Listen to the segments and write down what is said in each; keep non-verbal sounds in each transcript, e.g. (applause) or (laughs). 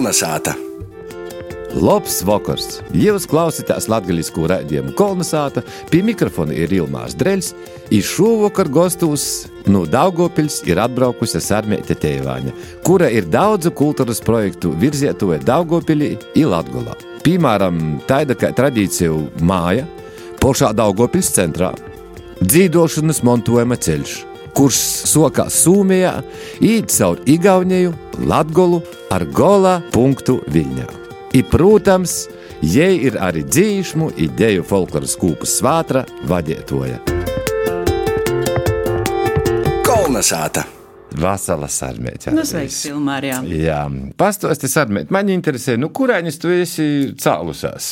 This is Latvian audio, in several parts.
Kolnesāta! Labs vakars! Jūs klausāties latviešu raidījumu Kolnesāta, pie mikrofona ir Ilmārs Dreļs, un šovakar gastos no Daugopils ir atbraukusi Sarmēta Teivāņa, kura ir daudzu kultūras projektu virzietoja Daugopilī un Latgolā. Piemēram, tāda kā tradīciju māja, pašā Daugopils centrā, dzīvošanas montojuma ceļš, kurš sokās Somijā, īt caur Igauniju, Latgolu ar gola punktu Viļņā. I, protams, jai ir arī dzīšmu ideju folkloras kūpas svātra vadietoja. Kolnesāta! Vasaras sarmēķa. Nu, sveiks, Ilmārijā. Jā, pastāsti sarmēt. Man interesē, nu, kurēņas tu esi cēlusies?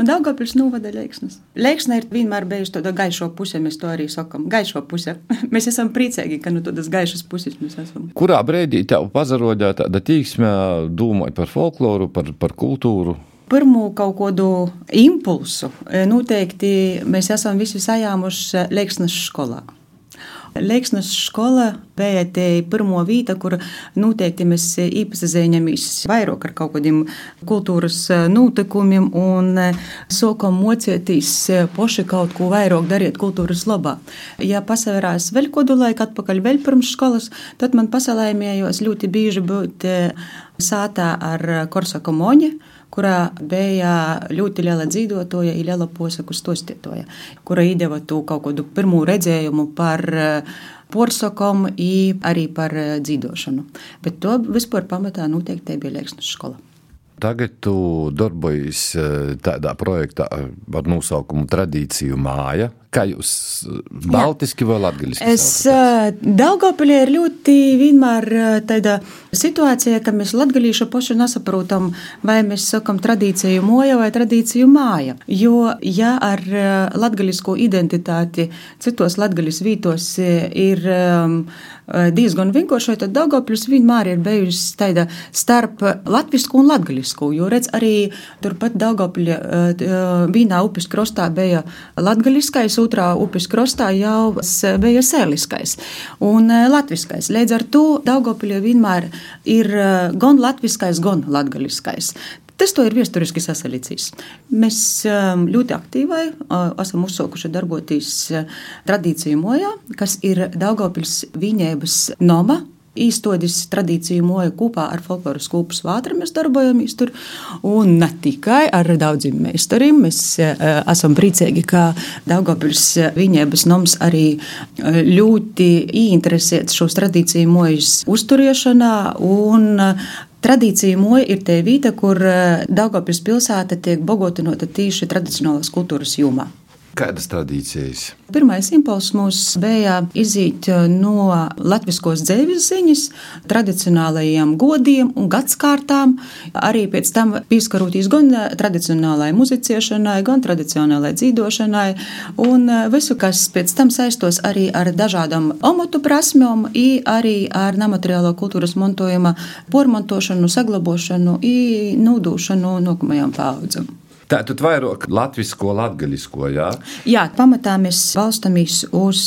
Un Daugavpils novada Leiksnes. Leiksne ir vienmēr bijusi tāda gaišo puse, mēs to arī sakam. Gaišo puse. (laughs) mēs esam priecīgi, ka nu tādas gaišas puses mēs esam. Kurā brīdī tev pazarodē tāda tīksme domāja par folkloru, par, par kultūru? Pirmo kaut kādu impulsu noteikti mēs esam visi sajāmuši Leiksnes skolā. Leiksnes skola bija tā pirmā vieta, kur noteikti mēs iepazīstamies vairāk ar kaut kādiem kultūras notikumiem un sākam mocīties paši kaut ko vairāk darīt kultūras labā. Ja pasavērās vēl kādu laiku atpakaļ, vēl pirms skolas, tad man pasalēmējos ļoti bieži būt sātā ar Korsaka Moņu kurā bija ļoti liela dzīvotāja, ir liela posaku stostītāja, kura iedeva to kaut kādu pirmo redzējumu par porsakom, arī par dzīvošanu. Bet to vispār pamatā noteikti bija Lēksnes skola. Tagad tu darbojies tādā projektā ar nosaukumu Tradīciju māja. Kā jūs baltiski vai latgaliski? Es Daugavpilī ir ļoti vienmēr tāda situācija, ka mēs latgalīšu paši nesaprotam, vai mēs sakam tradīciju moja vai tradīciju māja. Jo, ja ar latgalisko identitāti citos latgalis vītos ir diezgan vienkārši, tad Daugavpils vienmēr ir bijusi tāda starp latvisku un latgalisku, jo redz arī turpat Daugavpilī vienā upes krostā bija latgaliskais, otrā upes krastā jau bija sēliskais un latviskais. Līdz ar to Daugopilī vienmēr ir gan latviskais, gan latgaliskais. Tas to ir vēsturiski sasalicis. Mēs ļoti aktīvai esam uzsākuši darboties tradīciju mojā, kas ir Daugopils viņēbas noma īstenojis tradīciju moju kopā ar folkloras kūpas vātru. Mēs darbojamies tur. Un ne tikai ar daudziem meistariem. Mēs uh, esam priecīgi, ka Daugopils viņēbas noms arī ļoti ieinteresēts šos tradīciju mojas uzturēšanā. Un, uh, Tradīcija moja ir tā vieta, kur Daugopils pilsēta tiek bogotinota tīši tradicionālās kultūras jomā. Kādas tradīcijas? Pirmais impulss mums bija iziet no latviskos dzīves ziņas, tradicionālajiem godiem un gadskārtām, arī pēc tam pieskaroties gan tradicionālajai muzicēšanai, gan tradicionālajai dzīvošanai, un visu, kas pēc tam saistos arī ar dažādām amatu prasmēm, arī ar nemateriālo kultūras mantojuma pormantošanu, saglabošanu un nūdūšanu nākamajām paudzēm. Tā tad vairāk latviešu, latgaļisko, jā? Jā, pamatā mēs balstāmies uz,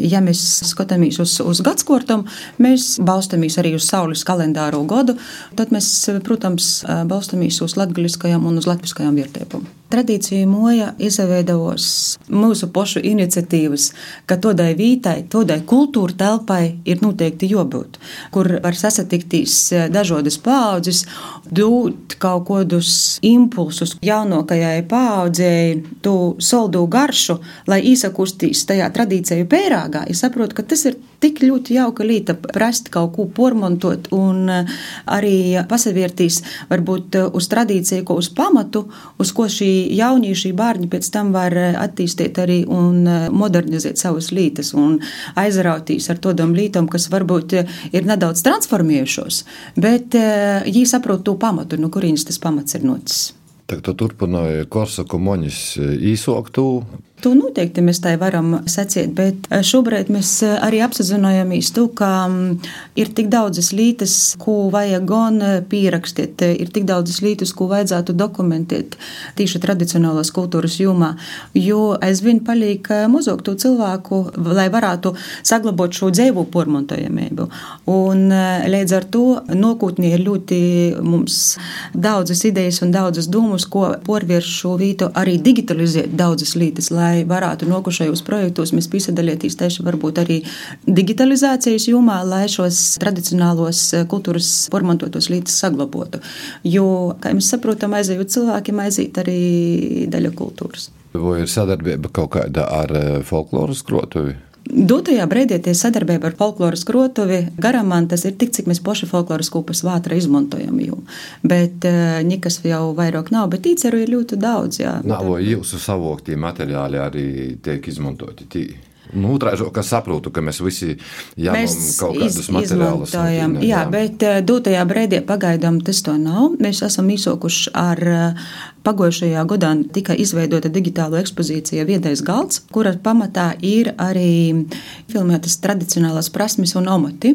ja mēs skatāmies uz, uz gadskortam, mēs balstāmies arī uz saules kalendāro gadu, tad mēs, protams, balstāmies uz latgaļiskajām un uz latviskajām vietēm. Tradīcija moja izveidojas mūsu pašu iniciatīvas, ka tādai vītai, tādai kultūra telpai ir noteikti jābūt, kur var sasatikties dažādas paudzes, dot kaut kādus impulsus jaunākajai paudzei, to soldu garšu, lai izsakustīs tajā tradīciju pērāgā. Es saprotu, ka tas ir tik ļoti jauka lieta prast kaut ko pormontot un arī pasavērtīs varbūt uz tradīciju, ko uz pamatu, uz ko šī jaunieši, bērni pēc tam var attīstīt arī un modernizēt savas lietas un aizrautīs ar tādām lietām, kas varbūt ir nedaudz transformējušos, bet viņi saprot to pamatu, no kurienes tas pamats ir nocis. Tad tu turpināji Korsaku moņas īsoktu To noteikti mēs tā varam secēt, bet eh, šobrīd mēs eh, arī apzināmies to, ka mm, ir tik daudzas lietas, ko vajag gan eh, pierakstīt, ir tik daudzas lietas, ko vajadzētu dokumentēt tieši tradicionālās kultūras jomā, jo aizvien paliek mazāk to cilvēku, lai varētu saglabāt šo dzīvo pormontojamību. Un līdz ar to nākotnē ir ļoti mums daudzas idejas un daudzas domas, ko porvērš šo vietu arī digitalizēt daudzas lietas lai varētu nokušajos projektos mēs piesaistīties tieši varbūt arī digitalizācijas jomā, lai šos tradicionālos eh, kultūras formantotos līdzekļus saglabotu. Jo, kā mēs saprotam, aizejot cilvēkiem, aiziet arī daļa kultūras. Vai ir sadarbība kaut kāda ar eh, folkloras skrotuvi? Dotajā brīdī tie sadarbība ar folkloras krotuvi garām tas ir tik, cik mēs paši folkloras kūpas vātra izmantojam. Jau. Bet uh, nekas jau vairāk nav, bet īceru ir ļoti daudz. Jā. Nav, jūsu savoktie materiāli arī tiek izmantoti? Tī? Nu, Otrādi, kas saprotu, ka mēs visi jāņem kaut kādus materiālus. Jā, jā, bet uh, dotajā brīdī pagaidām tas to nav. Mēs esam izsokuši ar uh, Pagojušajā gadā tika izveidota digitāla ekspozīcija Viedais galds, kura pamatā ir arī filmētas tradicionālās prasmes un omati.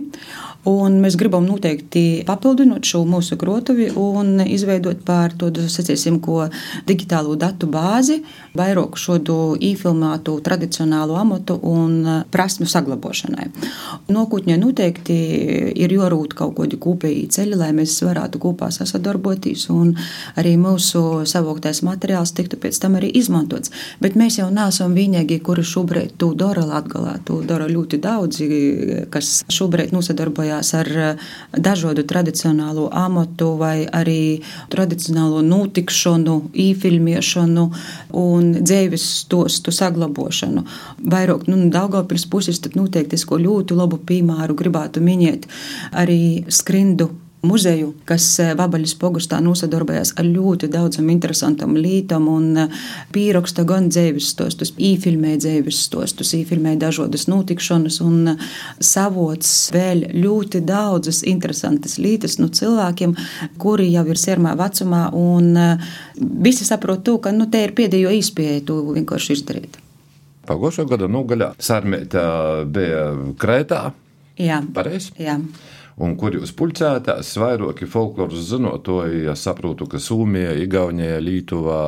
Un mēs gribam noteikti papildināt šo mūsu grotuvi un izveidot par tādu, sacīsim, ko digitālo datu bāzi, vairāk šādu īfilmētu tradicionālu amatu un prasmu saglabāšanai. Nākotnē noteikti ir jārūt kaut kādi kopīgi ceļi, lai mēs varētu kopā sasadarboties un arī mūsu savoktais materiāls tiktu pēc tam arī izmantots. Bet mēs jau neesam vienīgie, kuri šobrīd to dara Latgalā. To dara ļoti daudzi, kas šobrīd nosadarbojās ar eh, dažādu tradicionālo amatu vai arī tradicionālo notikšanu, īfilmiešanu un dzīves stostu saglabošanu. Vairāk nu, Daugavpils puses tad noteikti es ko ļoti labu piemēru gribētu minēt arī skrindu muzeju, kas eh, Vabaļas pogastā nosadarbojās ar ļoti daudzam interesantam lītam un eh, pieraksta gan dzīves stostus, īfilmē dzīves stostus, īfilmē dažādas notikšanas un eh, savots vēl ļoti daudzas interesantas lītas no cilvēkiem, kuri jau ir sermā vecumā un visi saprot to, ka nu, te ir pēdējo īspēju to vienkārši izdarīt. Pagājušā gada nogaļā Sarmēta bija Krētā. Jā, pareizi. Jā un kur jūs pulcētās, vairāki folkloras zinotoji, ja saprotu, ka Somija, Igaunija, Lītuvā.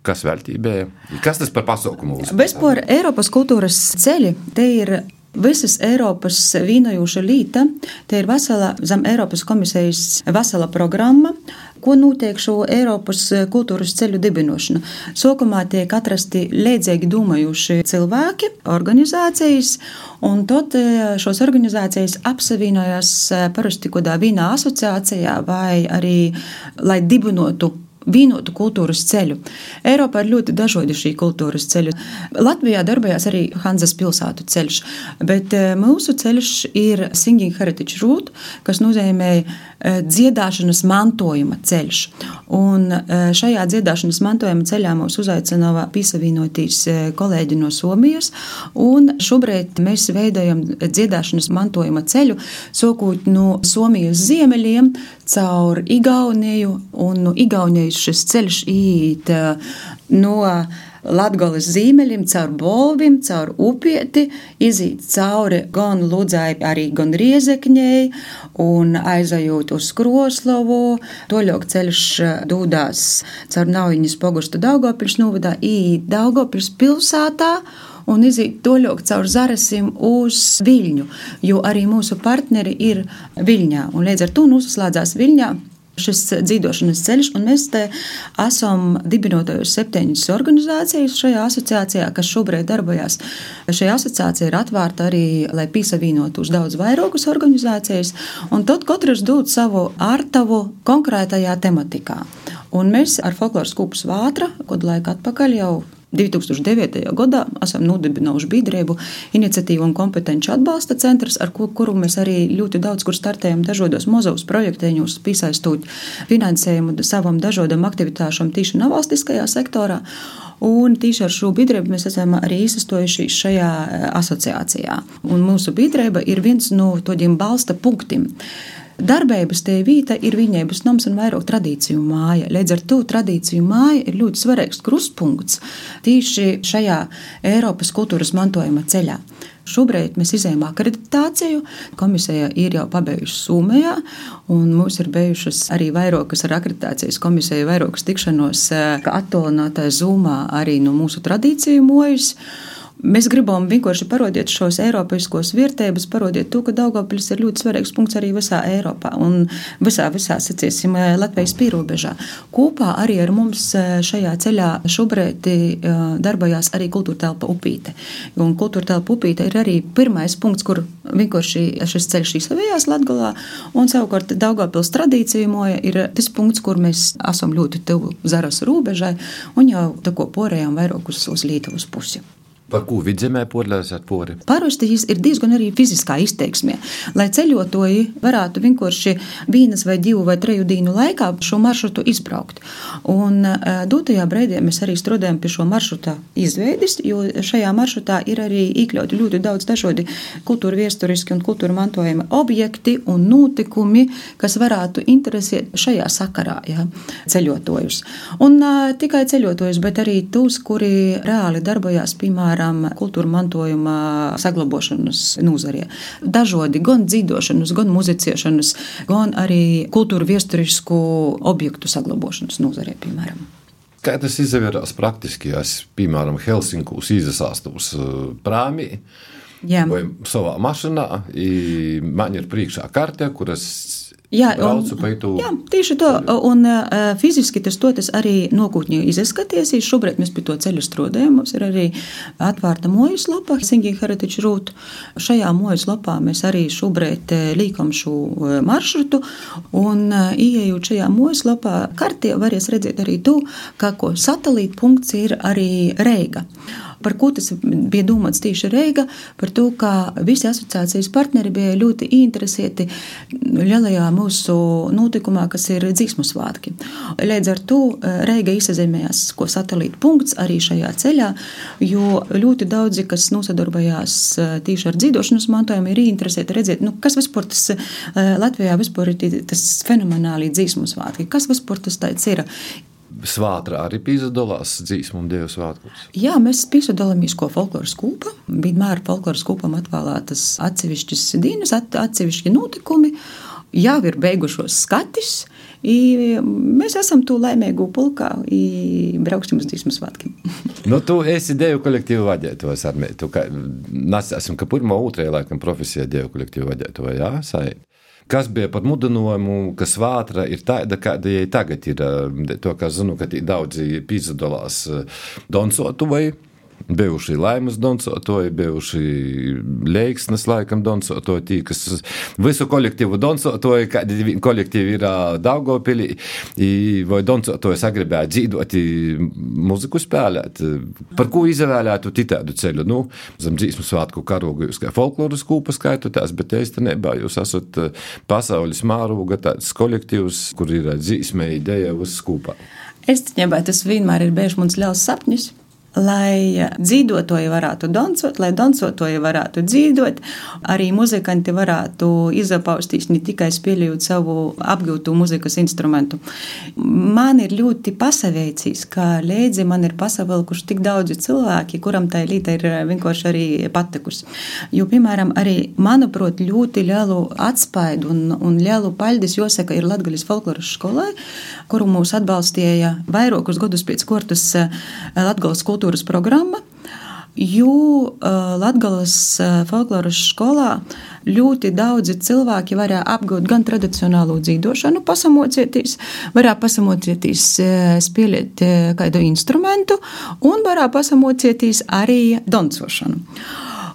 Kas veltībēja? Kas tas par pasaukumu? Bezpār Eiropas kultūras ceļi, te ir Visas Eiropas vīnojoša līta, te ir vesela, zem Eiropas komisijas vesela programma, ko notiek šo Eiropas kultūras ceļu dibinošana. Sākumā tiek atrasti līdzīgi domājuši cilvēki, organizācijas, un tad e, šos organizācijas apsavienojas e, parasti kādā vīnā asociācijā vai arī, lai dibinotu vienotu kultūras ceļu. Eiropā ir ļoti dažādi šī kultūras ceļi. Latvijā darbojas arī Hanzas pilsētu ceļš, bet eh, mūsu ceļš ir Singing Heritage Route, kas nozīmē eh, dziedāšanas mantojuma ceļš. Un eh, šajā dziedāšanas mantojuma ceļā mūs uzaicināja piesavienoties kolēģi no Somijas, un šobrīd mēs veidojam dziedāšanas mantojuma ceļu, sokot no Somijas ziemeļiem caur Igauniju un no Igaunijas šis ceļš iet eh, no Latvijas zīmeļiem, caur bolvim, caur upieti, iziet cauri gan Ludzai, arī gan Riezekņai un aizajūt uz Kroslovu. Toļok ceļš eh, dūdās caur Naujiņas pogustu Daugopils novadā, iet Daugopils pilsētā un iziet toļok caur Zarasim uz Viļņu, jo arī mūsu partneri ir Viļņā, un līdz ar to noslēdzās Viļņā šis dzīvošanas ceļš, un mēs te esam dibinotājuši septiņas organizācijas šajā asociācijā, kas šobrīd darbojas. Šī asociācija ir atvērta arī, lai piesavienotu uz daudz vairākas organizācijas, un tad katrs dod savu ārtavu konkrētajā tematikā. Un mēs ar folkloras kūpus vātra, kādu laiku atpakaļ jau 2009. gadā esam nodibinājuši biedrību iniciatīvu un kompetenci atbalsta centrs, ar ko, kuru mēs arī ļoti daudz kur startējam dažādos mozovas projektēņos, piesaistot finansējumu savam dažādam aktivitāšam tīši nevalstiskajā sektorā. Un tieši ar šo biedrību mēs esam arī izsastojušies šajā eh, asociācijā. Un mūsu biedrība ir viens no tādiem balsta punktiem. Darbības tie vīta ir viņēbas noms un vairāk tradīciju māja. Līdz ar to tradīciju māja ir ļoti svarīgs krustpunkts tieši šajā Eiropas kultūras mantojuma ceļā. Šobrīd mēs izējām akreditāciju. Komisija ir jau pabeigusi Somijā, un mums ir bijušas arī vairākas ar akreditācijas komisiju, vairākas tikšanos eh, attālinātā zumā arī no mūsu tradīciju mojas. Mēs gribam vienkārši parādīt šos eiropeiskos vērtības, parādīt to, ka Daugavpils ir ļoti svarīgs punkts arī visā Eiropā un visā, visā, sacīsim, Latvijas pierobežā. Kopā arī ar mums eh, šajā ceļā šobrīd eh, darbojās arī kultūra telpa upīte. Un kultūra telpa upīte ir arī pirmais punkts, kur vienkārši šis ceļš izsavējās Latgalā, un savukārt Daugavpils tradīcija moja ir tas punkts, kur mēs esam ļoti tuvu Zaras robežai un jau tako porējām vairāk uz, uz Lietuvas pusi. Par ko vidzemē porlēsāt pori? Parasti šis ir diezgan arī fiziskā izteiksmē. Lai ceļotoji varētu vienkārši vienas vai divu vai treju dienu laikā šo maršrutu izbraukt. Un eh, dotajā brīdī mēs arī strādājam pie šo maršruta izveides, jo šajā maršrutā ir arī iekļauti ļoti daudz dažādi kultūra viesturiski un kultūra mantojuma objekti un notikumi, kas varētu interesēt šajā sakarā ja, ceļotājus. Un uh, tikai ceļotājus, bet arī tos, kuri reāli darbojās, piemēram, piemēram, kultūra mantojuma saglabāšanas nozarē. Dažādi gan dzīvošanas, gan muzicēšanas, gan arī kultūra viesturisku objektu saglabāšanas nozarē, piemēram. Kā tas izvērās praktiski, ja es, piemēram, Helsinkūs izsāstos uh, prāmī, Jā. vai savā mašīnā, man ir priekšā karte, kuras Jā, un, jā, tieši to. Un uh, fiziski tas, tas arī nākotnē izskaties. Šobrīd mēs pie to ceļu strādājam. Mums ir arī atvērta mojas lapa, Singing Heritage Route. Šajā mojas lapā mēs arī šobrīd liekam šo maršrutu. Un uh, ieejot šajā mojas lapā, kartē varēs redzēt arī to, ka satelīta punkts ir arī Reiga. Par ko tas bija domāts tieši Reiga? Par to, ka visi asociācijas partneri bija ļoti interesēti lielajā mūsu notikumā, kas ir dzīsmu svētki. Līdz ar to eh, Reiga izsazemējās, ko satelīta punkts arī šajā ceļā, jo ļoti daudzi, kas nosadarbojās eh, tieši ar dzīvošanas mantojumu, ir interesēti redzēt, nu, kas vispār tas eh, Latvijā vispār ir tas fenomenāli dzīsmu svētki, kas vispār tas tāds ir. Svātrā arī piedalās dzīsmu un dievu svētkos. Jā, mēs piedalāmies ko folkloras kūpa. Vienmēr folkloras kūpam atvēlētas atsevišķas dienas, atsevišķi notikumi. Jau ir beigušos skatis, mēs esam tu laimīgu pulkā, brauksim uz dzīsmu svētkiem. (laughs) nu, tu esi devu kolektīvu vadītājs, Armē. Tu kā, nesam, ka pirmo, otrajā laikam profesijā devu kolektīvu vadītāju, jā, saīt kas bija par mudinājumu, ka svātra ir tāda, kāda jai tagad ir. To, kā zinu, ka daudzi piedalās Donsotu vai bijuši Laimas donsotoji, bijuši Leiksnes laikam donsotoji, tī, kas visu kolektīvu donsotoji, kolektīvi ir Daugopilī, vai donsotoji sagribēja dzīvot muziku spēlēt. Par ko izvēlētu titādu ceļu? Nu, zem dzīsmu svētku karogu jūs kā folkloras kūpa skaitotās, bet īstenībā jūs esat pasaules māroga tāds kolektīvs, kur ir dzīsmē ideja uz skūpā. Es domāju, tas vienmēr ir bijis mans liels sapnis lai dzīvotoji varētu dansot, lai dansotoji varētu dzīvot, arī muzikanti varētu izapaustīs ne tikai spēlējot savu apgūtu muzikas instrumentu. Man ir ļoti pasaveicīs, ka līdzi man ir pasavilkuši tik daudzi cilvēki, kuram tā līta ir vienkārši arī patikusi. Jo, piemēram, arī, manuprāt, ļoti lielu atspaidu un, un lielu paļdis jāsaka ir Latgaļas folkloras skolai, kuru mūs atbalstīja vairākus gadus pēc kortas Latgales kultūras kultūras programma. Jo uh, Latvijas uh, folkloras skolā ļoti daudzi cilvēki varēja apgūt gan tradicionālo dzīvošanu, pasamocieties, varēja pasamocieties uh, spēlēt kādu instrumentu, un varēja pasamocieties arī dancošanu.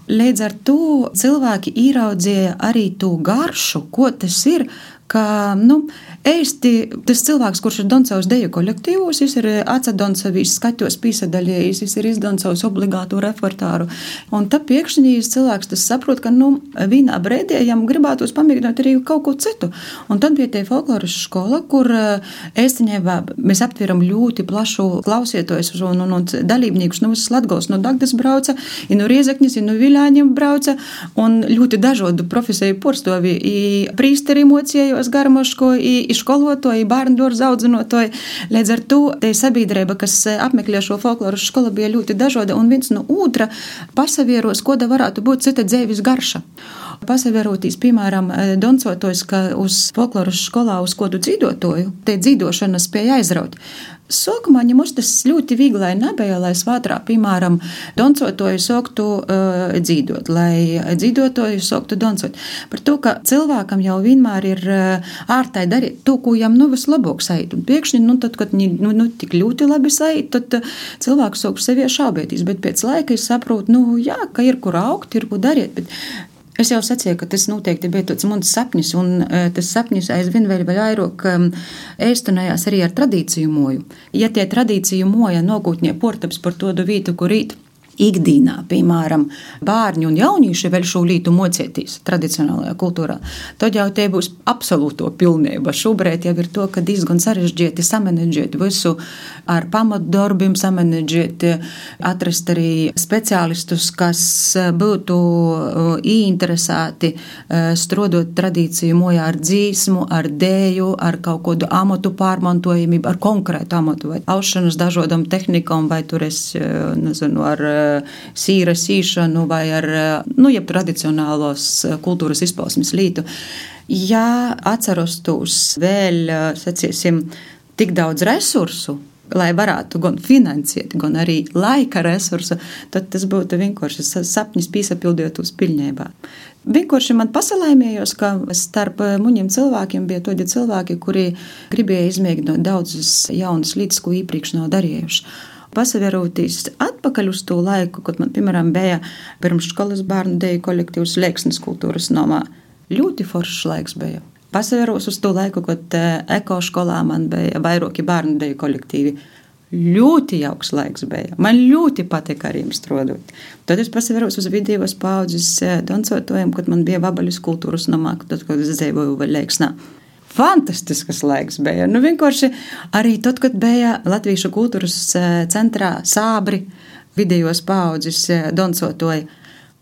Līdz ar to cilvēki ieraudzīja arī to garšu, ko tas ir, ka nu, Eisti tas cilvēks, kurš ir Doncovs deju kolektīvos, viņš ir atsadonsavīs skatos pīsadaļējis, viņš ir izdoncovs obligātu repertāru. Un tā piekšņīs cilvēks tas saprot, ka, nu, vienā brēdē jam gribētos pamēģināt arī kaut ko citu. Un tad bija tie folkloras skola, kur ēstiņēvā mēs aptveram ļoti plašu klausietojus un, un, un dalībniekus no visas Latgals, no Dagdas brauca, i no Riezekņas, i no Viļāņiem brauca, un ļoti dažādu profesiju porstovi, i prīsteri mocēja, vietējos garmošku, izskolotoji, bērnu dārza audzinotoji. Līdz ar to te sabiedrība, kas apmeklē šo folkloru skolu, bija ļoti dažāda, un viens no otra pasavieros, ko da varētu būt cita dzīves garša. Pasaverotīs, piemēram, doncotojs, ka uz folkloras skolā uz kodu dzīvotoju, te dzīvošana spēja aizraut. Sākumā mums tas ļoti viegli nebija, lai svātrā, piemēram, doncotoju sāktu uh, dzīvot, lai dzīvotoju sāktu doncot. Par to, ka cilvēkam jau vienmēr ir uh, ārtai darīt to, ko jam nu vislabāk sajūt. Un pēkšņi, nu, tad, kad viņi nu, nu, tik ļoti labi sajūt, tad uh, cilvēks sāk sevi šaubēties. Bet pēc laika es saprotu, nu, jā, ka ir kur augt, ir ko darīt. Bet Es jau sacīju, ka tas noteikti bija tāds mans sapnis, un uh, tas sapnis aizvien vēl vairāk ēstunējās arī ar tradīciju moju. Ja tie tradīciju moja nogūtnie portaps par to vietu, kur rīt ikdienā, piemēram, bērni un jaunieši vēl šo lītu mocētīs tradicionālajā kultūrā, tad jau te būs absolūto pilnība. Šobrīd jau ir to, ka diezgan sarežģīti samanedžēt visu ar pamatdarbiem, samanedžēt, atrast arī speciālistus, kas būtu ieinteresēti uh, strodot tradīciju mojā ar dzīsmu, ar dēju, ar kaut kādu amatu pārmantojamību, ar konkrētu amatu vai aušanas dažādam tehnikam, vai tur es, uh, nezinu, ar sīra sīšanu vai ar nu, tradicionālos kultūras izpausmes lītu. Ja atceros tos vēl, sacīsim, tik daudz resursu, lai varētu gan finansēt, gan arī laika resursu, tad tas būtu vienkārši sapnis pīsapildīt uz pilnībā. Vienkārši man pasalaimējos, ka starp muņiem cilvēkiem bija tādi cilvēki, kuri gribēja izmēģināt daudzas jaunas lietas, ko iepriekš nav darījuši pasaverotīs atpakaļ uz to laiku, kad man, piemēram, bija pirms skolas bērnu deju kolektīvs Lēksnes kultūras nomā. Ļoti foršs laiks bija. Pasaveros uz to laiku, kad eh, eko skolā man bija vairāki bērnu deju kolektīvi. Ļoti jauks laiks bija. Man ļoti patika ar viņiem strādāt. Tad es pasaveros uz vidējos paudzes eh, dancotojiem, kad man bija vabaļas kultūras nomā, tad, kad es dzīvoju vēl Lēksnā fantastisks laiks bija. Nu, vienkārši arī tad, kad bija Latvijas kultūras e, centrā sābri, vidējos paudzes e, doncotoji.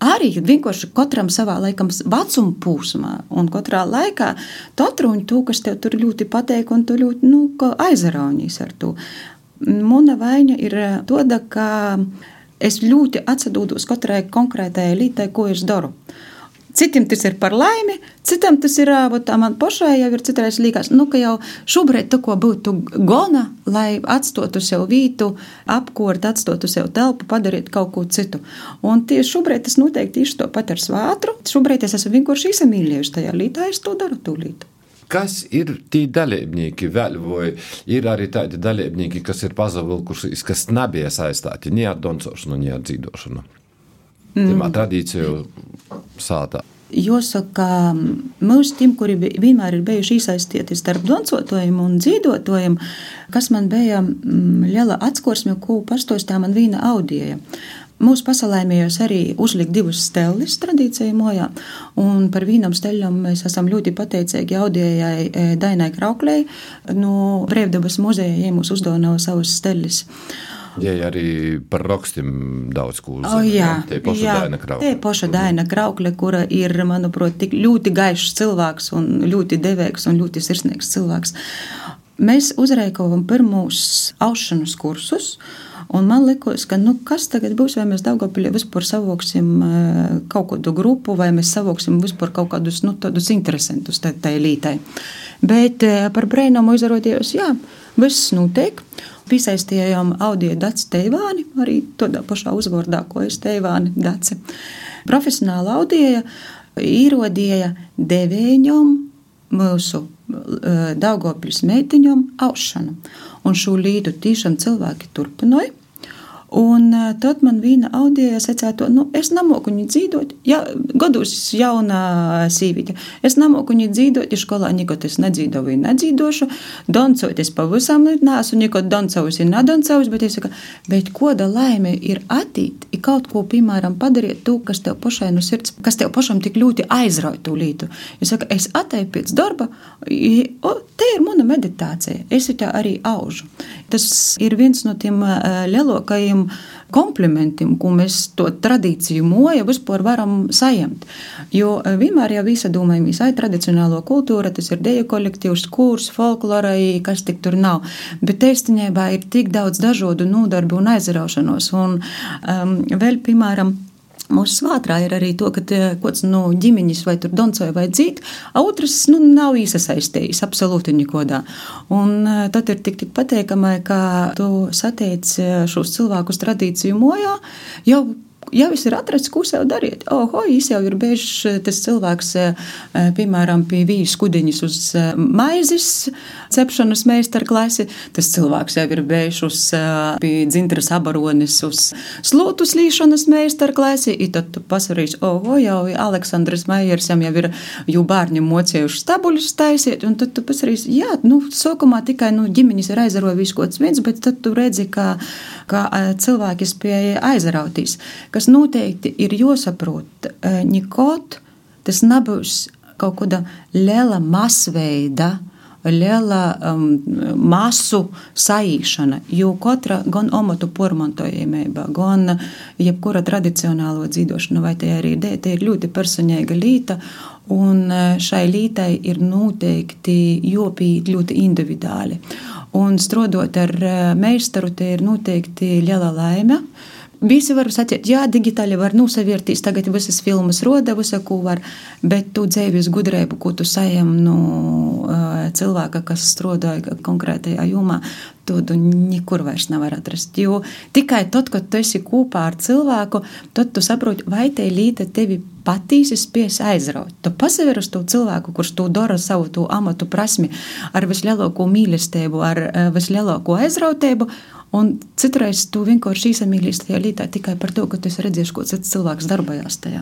Arī vienkārši katram savā laikam vecuma posmā, un katrā laikā tu atruni to, kas tev tur ļoti patīk, un tu ļoti nu, aizraunīs ar to. Mana vaina ir tāda, ka es ļoti atsadodos katrai konkrētajai lietai, ko es daru. Citiem tas ir par laimi, citam tas ir tā man pašai jau ir citreiz liekas, nu, ka jau šobrīd tā ko būtu gona, lai atstotu sev vītu, apkort, atstotu sev telpu, padarīt kaut ko citu. Un tieši šobrīd tas noteikti tieši to pat ar svātru. Šobrīd es esmu vienkārši izamīļējuši tajā lītā, es to daru tūlīt. Kas ir tie dalībnieki, vēl, vai ir arī tādi dalībnieki, kas ir pazavilkušies, kas nebija saistīti ne ar doncošanu, ne ar dzīvošanu? Mm. tradīciju sātā. Jāsaka, mūsu tiem, kuri vienmēr ir bijuši iesaistīti starp doncotājiem un dzīvotājiem, kas man bija mm, liela atskorsme, ko pastostā man vīna audija. Mūsu pasaulēmējos arī uzlikt divus stelis tradīcijai mojā, un par vīnam steļam mēs esam ļoti pateicīgi audējai e, Dainai Krauklei no Brēvdabas muzeja, ja mūs uzdāvināja savus stelis. Ja arī par rakstiem daudz ko uzzina. Oh, jā, tā ir paša Daina Kraukle. Tā ir paša Daina Kraukle, kura ir, manuprāt, tik ļoti gaišs cilvēks un ļoti devīgs un ļoti sirsnīgs cilvēks. Mēs uzreikojam pirmos aušanas kursus. Un man liekas, ka nu, kas tagad būs, vai mēs Dārgopilī vispār savoksim eh, kaut kādu grupu, vai mēs savoksim vispār kaut kādus nu, tādus interesantus tai lītai. Bet eh, par brēnumu izrādījos, jā, viss notiek. Piesaistījām audio daci Teivāni, arī tādā pašā uzvārdā, ko es Teivāni daci. Profesionāla audija īrodīja devēņam mūsu uh, Daugopļus meitiņam aušanu. Un šo līdu tiešām cilvēki turpināja. Un tad man viena audija secēja, nu, es nemoku viņu dzīvot. Ja, gados jauna sīvīte. Es nemoku viņu dzīvot, ja skolā nekad es nedzīvoju, nedzīvošu. Doncot es pavisam neesmu, nekad doncavus ir nedoncavus, bet es saku, bet koda laime ir attīt, ir kaut ko, piemēram, padarīt to, kas tev pašai no sirds, kas tev pašam tik ļoti aizrauj to lītu. Es saku, es atēju pēc darba, o, te ir mana meditācija, es tā arī aužu. Tas ir viens no tiem lielākajiem tādam komplimentam, ko mēs to tradīciju moja vispār varam saņemt. Jo vienmēr jau visi domājam, visai tradicionālo kultūra, tas ir deju kolektīvs, kurs, folklorai, kas tik tur nav. Bet īstenībā ir tik daudz dažādu nodarbu un aizraušanos. Un um, vēl, piemēram, Mūsu svātrā ir arī to, ka kāds no nu, ģimenes vai tur doncoja vai dzīt, otrs nu, nav iesaistījis absolūti nekodā. Un eh, tad ir tik, tik pateikami, ka tu satiec eh, šos cilvēkus tradīciju mojā jau jau viss ir atrasts, ko sev darīt. Oho, viņš jau ir bijis tas cilvēks, eh, piemēram, pie vījas kudiņas uz eh, maizes cepšanas meistarklasi. Tas cilvēks jau ir bijis uz eh, pie dzintras abaronis uz slūtu slīšanas meistarklasi. I tad tu pasarīs, oho, jau Aleksandrs Maijers jau ir jū bārņu mocējuši stabuļus taisiet, un tad tu pasarīs, jā, nu, sokumā tikai, nu, ģimeņas ir aizaroja visu kaut viens, bet tad tu redzi, ka, ka cilvēki spēja aizrautīs, kas noteikti ir jāsaprot. Nikot tas nebūs kaut kāda liela masveida. Liela um, masu saīšana, jo katra gan omatu pormantojamība, gan jebkura tradicionālo dzīvošana, vai te arī te ir ļoti personīga līta, un šai lītai ir noteikti jopīt ļoti individuāli. Un strādājot ar meistaru, te ir noteikti liela laime. Uh, Visi var sacīt, jā, digitāli var nosavērtīs, tagad visas filmas roda, visu, ko var, bet tu dzēvis gudrību, ko tu sajam no cilvēka, kas strādāja konkrētajā jomā, to tu nekur vairs nevar atrast. Jo tikai tad, kad tu esi kopā ar cilvēku, tad tu saproti, vai te līte tevi patīsi spies aizraut. Tu pasaver uz to cilvēku, kurš to dara savu to amatu prasmi ar vislielāko mīlestību, ar vislielāko aizrautību, Un citreiz tu vienkārši īsamīlīsi tajā lietā tikai par to, ka tu esi redzējis, ko cits cilvēks darbojās tajā.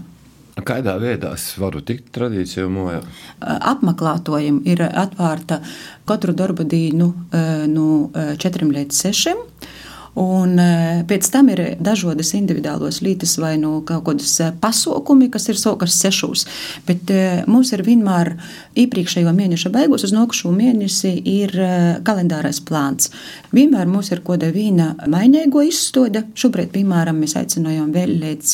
Kādā veidā es varu tikt tradīcijā mojā? Apmeklētojiem ir atvērta katru darba dienu no 4 līdz 6. Un e, pēc tam ir dažādas individuālas lietas, vai nu kaut kādas e, pasaukumi, kas ir sokas sešos. Bet e, mums ir vienmēr iepriekšējo mēneša beigās, uz nākošo mēnesi ir kalendārais plāns. Vienmēr mums ir kaut kāda viena mainīgo izstāde. Šobrīd, piemēram, mēs aicinājām vēl līdz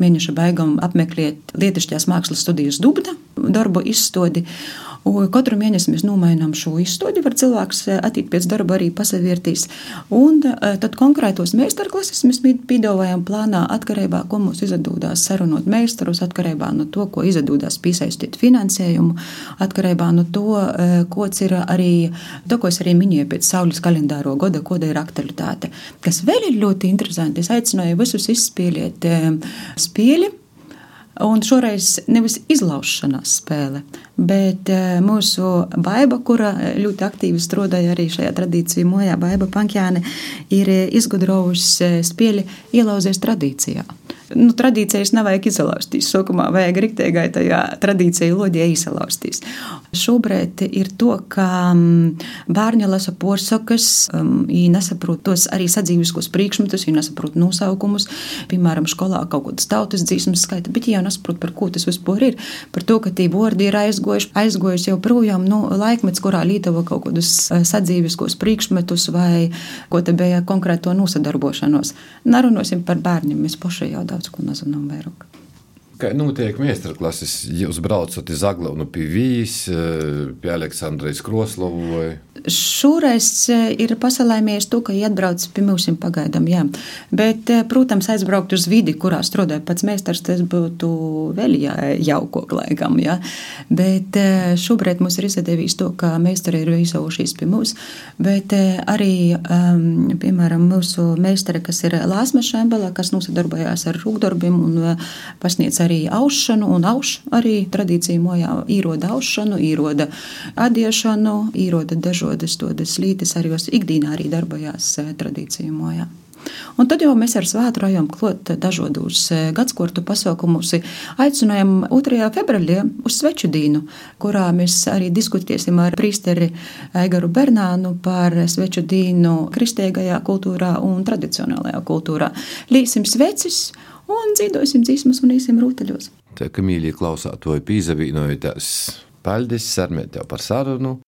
mēneša beigām apmeklēt Lietušķās mākslas studijas dubda darbu izstādi. Un katru mēnesi mēs nomainām šo izstādi, var cilvēks eh, attīt pēc darba arī pasavērtīs. Un eh, tad konkrētos meistarklases mēs piedāvājam plānā atkarībā, ko mums izdodās sarunot meistarus, atkarībā no to, ko izdodās piesaistīt finansējumu, atkarībā no to, eh, kods ir arī, to, ko es arī minēju pēc saules kalendāro gada, koda ir aktualitāte. Kas vēl ir ļoti interesanti, es aicināju visus izspēlēt spēli Un šoreiz nevis izlaušanās spēle, bet eh, mūsu baiva, kura ļoti aktīvi strādāja arī šajā tradīcijā, mojā baiva Pankjāne, ir izgudrojusi spēli ielauzies tradīcijā nu, tradīcijas nevajag izlaustīt. Sākumā vajag rīktēgai tajā tradīcijā lodē izlaustīt. Šobrīd ir to, ka mm, bērni lasa porsakas, viņi mm, nesaprot tos arī sadzīviskos priekšmetus, viņi nesaprot nosaukumus. Piemēram, skolā kaut kādas tautas dzīsmas skaita, bet viņi jau nesaprot, par ko tas vispār ir. Par to, ka tie vārdi ir aizgojuši, aizgojuši jau projām no nu, laikmets, kurā Lītava kaut kādus eh, sadzīviskos priekšmetus vai ko te bija konkrēto nosadarbošanos. Nerunāsim par bērniem, mēs paši jau daudz daudz ko nezinām vairāk. Kā notiek meistarklases? Jūs braucat uz Aglaunu pie Vīs, eh, pie Aleksandras Kroslovu vai? Šoreiz eh, ir pasalēmies to, ka atbrauc pie mums pagaidām, jā. Bet, eh, protams, aizbraukt uz vidi, kurā strādāja pats meistars, tas būtu vēl jā, jaukok laikam, jā. Bet šobrīd mums ir izdevies to, ka meistari ir izsaušies pie mums, bet arī, um, piemēram, mūsu meistari, kas ir Lāsma Šembela, kas nosadarbojās ar rūkdarbiem un pasniedz arī aušanu un auš arī tradīciju mojā īroda aušanu, īroda adiešanu, īroda dažo dažādas tādas lītes arī ikdienā arī darbojās e, tradīciju mojā. Un tad jau mēs ar svētu rajām klot dažādos e, gadskortu pasaukumus. Aicinājām 2. februārī uz sveču dīnu, kurā mēs arī diskutēsim ar prīsteri Aigaru Bernānu par sveču dīnu kristīgajā kultūrā un tradicionālajā kultūrā. Līsim svecis un dzīvosim dzīsmas un īsim rūtaļos. Tā kā mīļi klausātoji pīzavīnojotās. Paldies, Sarmē, tev par sarunu!